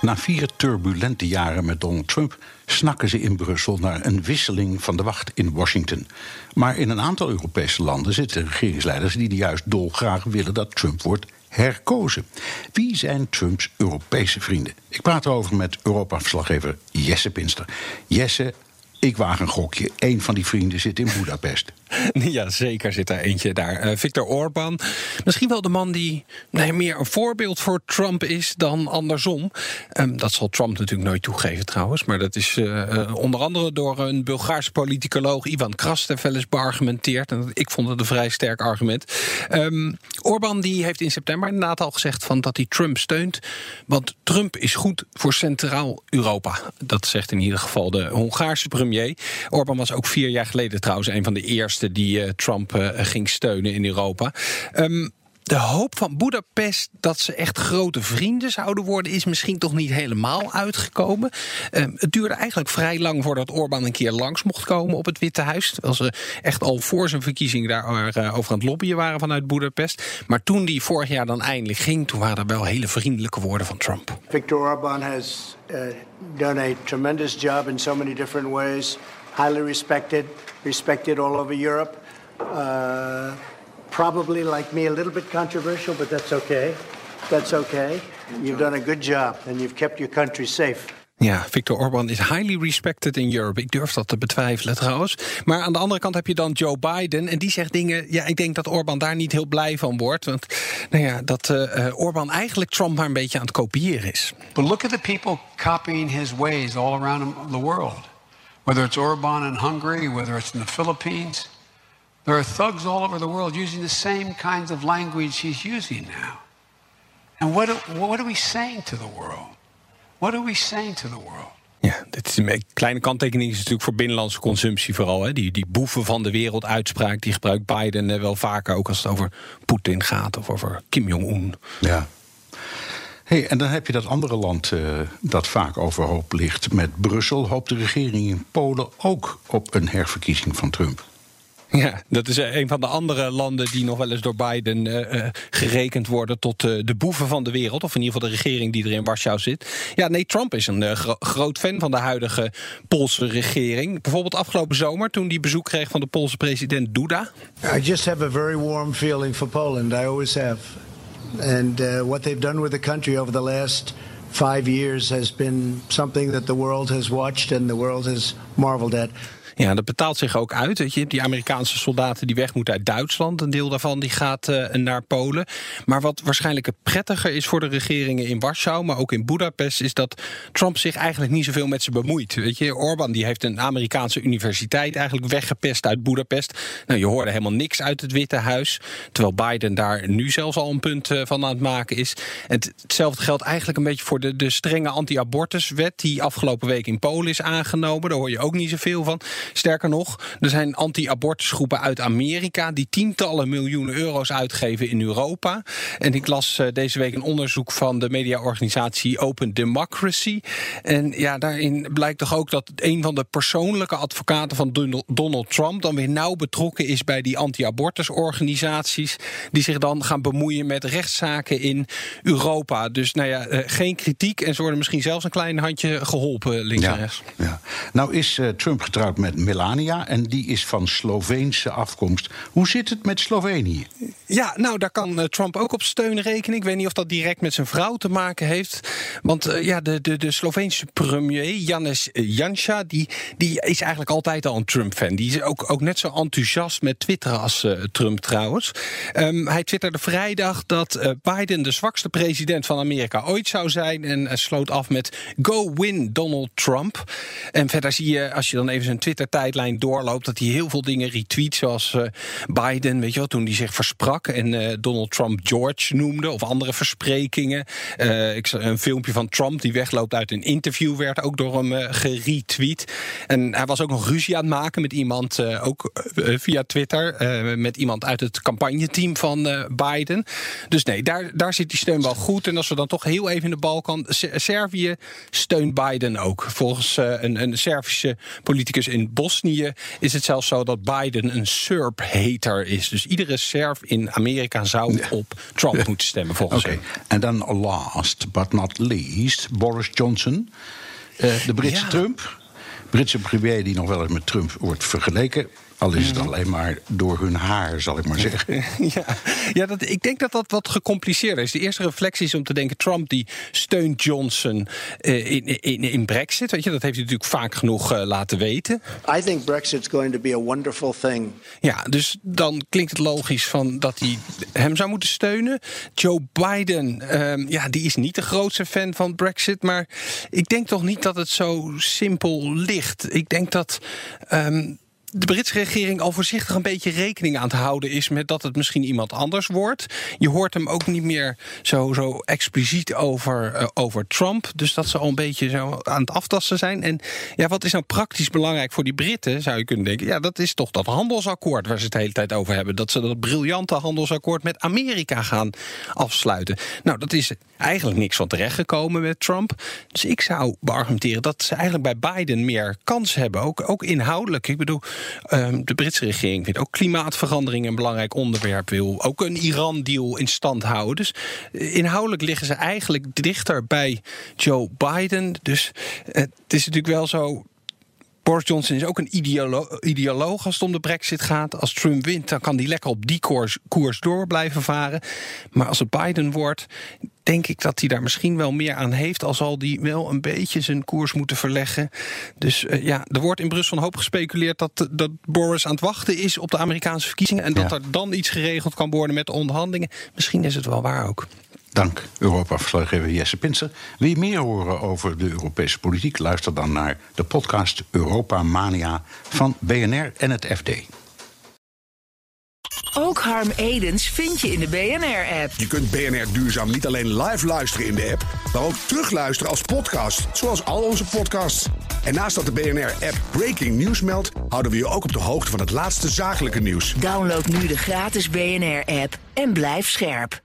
Na vier turbulente jaren met Donald Trump snakken ze in Brussel naar een wisseling van de wacht in Washington. Maar in een aantal Europese landen zitten regeringsleiders die juist dolgraag willen dat Trump wordt herkozen. Wie zijn Trumps Europese vrienden? Ik praat erover met Europa-verslaggever Jesse Pinster. Jesse, ik waag een gokje. Eén van die vrienden zit in Budapest. Ja, zeker zit er eentje daar. Uh, Viktor Orban. Misschien wel de man die nee, meer een voorbeeld voor Trump is dan andersom. Um, dat zal Trump natuurlijk nooit toegeven trouwens. Maar dat is uh, onder andere door een Bulgaarse politicoloog Ivan Krastev wel eens beargumenteerd. En ik vond het een vrij sterk argument. Um, Orban die heeft in september inderdaad al gezegd van dat hij Trump steunt. Want Trump is goed voor Centraal Europa. Dat zegt in ieder geval de Hongaarse premier. Orban was ook vier jaar geleden trouwens een van de eerste die uh, Trump uh, ging steunen in Europa. Um, de hoop van Budapest dat ze echt grote vrienden zouden worden, is misschien toch niet helemaal uitgekomen. Um, het duurde eigenlijk vrij lang voordat Orbán een keer langs mocht komen op het Witte Huis. Terwijl ze echt al voor zijn verkiezing daar uh, over aan het lobbyen waren vanuit Budapest. Maar toen die vorig jaar dan eindelijk ging, toen waren er wel hele vriendelijke woorden van Trump. Viktor Orban has done a tremendous job in so many different ways. Highly respected, respected all over Europe. Uh, probably, like me, a little bit controversial, but that's okay. That's okay. You've done a good job and you've kept your country safe. Ja, Viktor Orban is highly respected in Europe. Ik durf dat te betwijfelen trouwens. Maar aan de andere kant heb je dan Joe Biden. En die zegt dingen. Ja, ik denk dat Orban daar niet heel blij van wordt. Want nou ja, dat uh, Orban eigenlijk Trump maar een beetje aan het kopiëren is. But look at the people copying his ways all around the world. Whether it's Orban in Hungary, whether it's in the Philippines. There are thugs all over the world using the same kinds of language he's using now. And what, what are we saying to the world? What are we saying to the world? Ja, dit is een kleine kanttekening is natuurlijk voor binnenlandse consumptie vooral. Hè. Die, die boeven van de wereld uitspraak, die gebruikt Biden wel vaker, ook als het over Poetin gaat of over Kim Jong-un. Ja. Hey, en dan heb je dat andere land uh, dat vaak overhoop ligt. Met Brussel hoopt de regering in Polen ook op een herverkiezing van Trump. Ja, dat is een van de andere landen die nog wel eens door Biden uh, gerekend worden tot uh, de boeven van de wereld. Of in ieder geval de regering die er in Warschau zit. Ja, nee, Trump is een gro groot fan van de huidige Poolse regering. Bijvoorbeeld afgelopen zomer toen hij bezoek kreeg van de Poolse president Duda. I just have a very warm feeling for Poland. I always have. And uh, what they've done with the country over the last five years has been something that the world has watched and the world has marveled at. Ja, dat betaalt zich ook uit. Weet je, die Amerikaanse soldaten die weg moeten uit Duitsland. Een deel daarvan die gaat uh, naar Polen. Maar wat waarschijnlijk prettiger is voor de regeringen in Warschau, maar ook in Budapest, is dat Trump zich eigenlijk niet zoveel met ze bemoeit. Weet je, Orbán die heeft een Amerikaanse universiteit eigenlijk weggepest uit Budapest. Nou, je hoorde helemaal niks uit het Witte Huis. Terwijl Biden daar nu zelfs al een punt uh, van aan het maken is. Hetzelfde geldt eigenlijk een beetje voor de, de strenge anti-abortuswet die afgelopen week in Polen is aangenomen. Daar hoor je ook niet zoveel van. Sterker nog, er zijn anti-abortusgroepen uit Amerika die tientallen miljoenen euro's uitgeven in Europa. En ik las uh, deze week een onderzoek van de mediaorganisatie Open Democracy. En ja, daarin blijkt toch ook dat een van de persoonlijke advocaten van Donald Trump dan weer nauw betrokken is bij die anti-abortusorganisaties. Die zich dan gaan bemoeien met rechtszaken in Europa. Dus nou ja, uh, geen kritiek. En ze worden misschien zelfs een klein handje geholpen links ja, en rechts. Ja. Nou is uh, Trump getrouwd met Melania en die is van Sloveense afkomst. Hoe zit het met Slovenië? Ja, nou daar kan uh, Trump ook op steun rekenen. Ik weet niet of dat direct met zijn vrouw te maken heeft. Want uh, ja, de, de, de Sloveense premier, Janis Janša, die, die is eigenlijk altijd al een Trump-fan. Die is ook, ook net zo enthousiast met Twitter als Trump trouwens. Um, hij twitterde vrijdag dat Biden de zwakste president van Amerika ooit zou zijn. En sloot af met Go win Donald Trump. En verder zie je, als je dan even zijn Twitter Twitter-tijdlijn doorloopt, dat hij heel veel dingen retweet, zoals uh, Biden, weet je wel, toen hij zich versprak en uh, Donald Trump George noemde, of andere versprekingen. Uh, ik een filmpje van Trump die wegloopt uit een interview werd ook door hem geretweet. En hij was ook nog ruzie aan het maken met iemand, ook via Twitter, met iemand uit het campagneteam van Biden. Dus nee, daar, daar zit die steun wel goed. En als we dan toch heel even in de Balkan, Servië steunt Biden ook. Volgens een, een Servische politicus in Bosnië is het zelfs zo dat Biden een Serb-hater is. Dus iedere Serf in Amerika zou op Trump moeten stemmen, volgens okay. hem. En dan last but not least, Boris Johnson, uh, de Britse Trump. Britse premier die nog wel eens met Trump wordt vergeleken. Al is het alleen maar door hun haar, zal ik maar zeggen. Ja, ja dat, ik denk dat dat wat gecompliceerder is. De eerste reflectie is om te denken: Trump die steunt Johnson uh, in, in, in Brexit. Weet je, dat heeft hij natuurlijk vaak genoeg uh, laten weten. I think Brexit's going to be a wonderful thing. Ja, dus dan klinkt het logisch van dat hij hem zou moeten steunen. Joe Biden, um, ja, die is niet de grootste fan van Brexit. Maar ik denk toch niet dat het zo simpel ligt. Ik denk dat. Um, de Britse regering al voorzichtig een beetje rekening aan te houden is met dat het misschien iemand anders wordt. Je hoort hem ook niet meer zo, zo expliciet over, uh, over Trump. Dus dat ze al een beetje zo aan het aftasten zijn. En ja, wat is nou praktisch belangrijk voor die Britten, zou je kunnen denken? Ja, dat is toch dat handelsakkoord waar ze het de hele tijd over hebben. Dat ze dat briljante handelsakkoord met Amerika gaan afsluiten. Nou, dat is eigenlijk niks van terechtgekomen met Trump. Dus ik zou beargumenteren dat ze eigenlijk bij Biden meer kans hebben. Ook, ook inhoudelijk. Ik bedoel, de Britse regering vindt ook klimaatverandering een belangrijk onderwerp. Wil ook een Iran-deal in stand houden. Dus eh, inhoudelijk liggen ze eigenlijk dichter bij Joe Biden. Dus het is natuurlijk wel zo. Boris Johnson is ook een ideolo ideoloog als het om de brexit gaat. Als Trump wint, dan kan hij lekker op die koers, koers door blijven varen. Maar als het Biden wordt, denk ik dat hij daar misschien wel meer aan heeft. Al zal hij wel een beetje zijn koers moeten verleggen. Dus uh, ja, er wordt in Brussel een hoop gespeculeerd dat, dat Boris aan het wachten is op de Amerikaanse verkiezingen. En dat er dan iets geregeld kan worden met de onderhandelingen. Misschien is het wel waar ook. Dank, Europa-verslaggever Jesse Pinser. Wil je meer horen over de Europese politiek? Luister dan naar de podcast Europa Mania van BNR en het FD. Ook Harm Edens vind je in de BNR-app. Je kunt BNR Duurzaam niet alleen live luisteren in de app, maar ook terugluisteren als podcast, zoals al onze podcasts. En naast dat de BNR-app Breaking News meldt, houden we je ook op de hoogte van het laatste zakelijke nieuws. Download nu de gratis BNR-app en blijf scherp.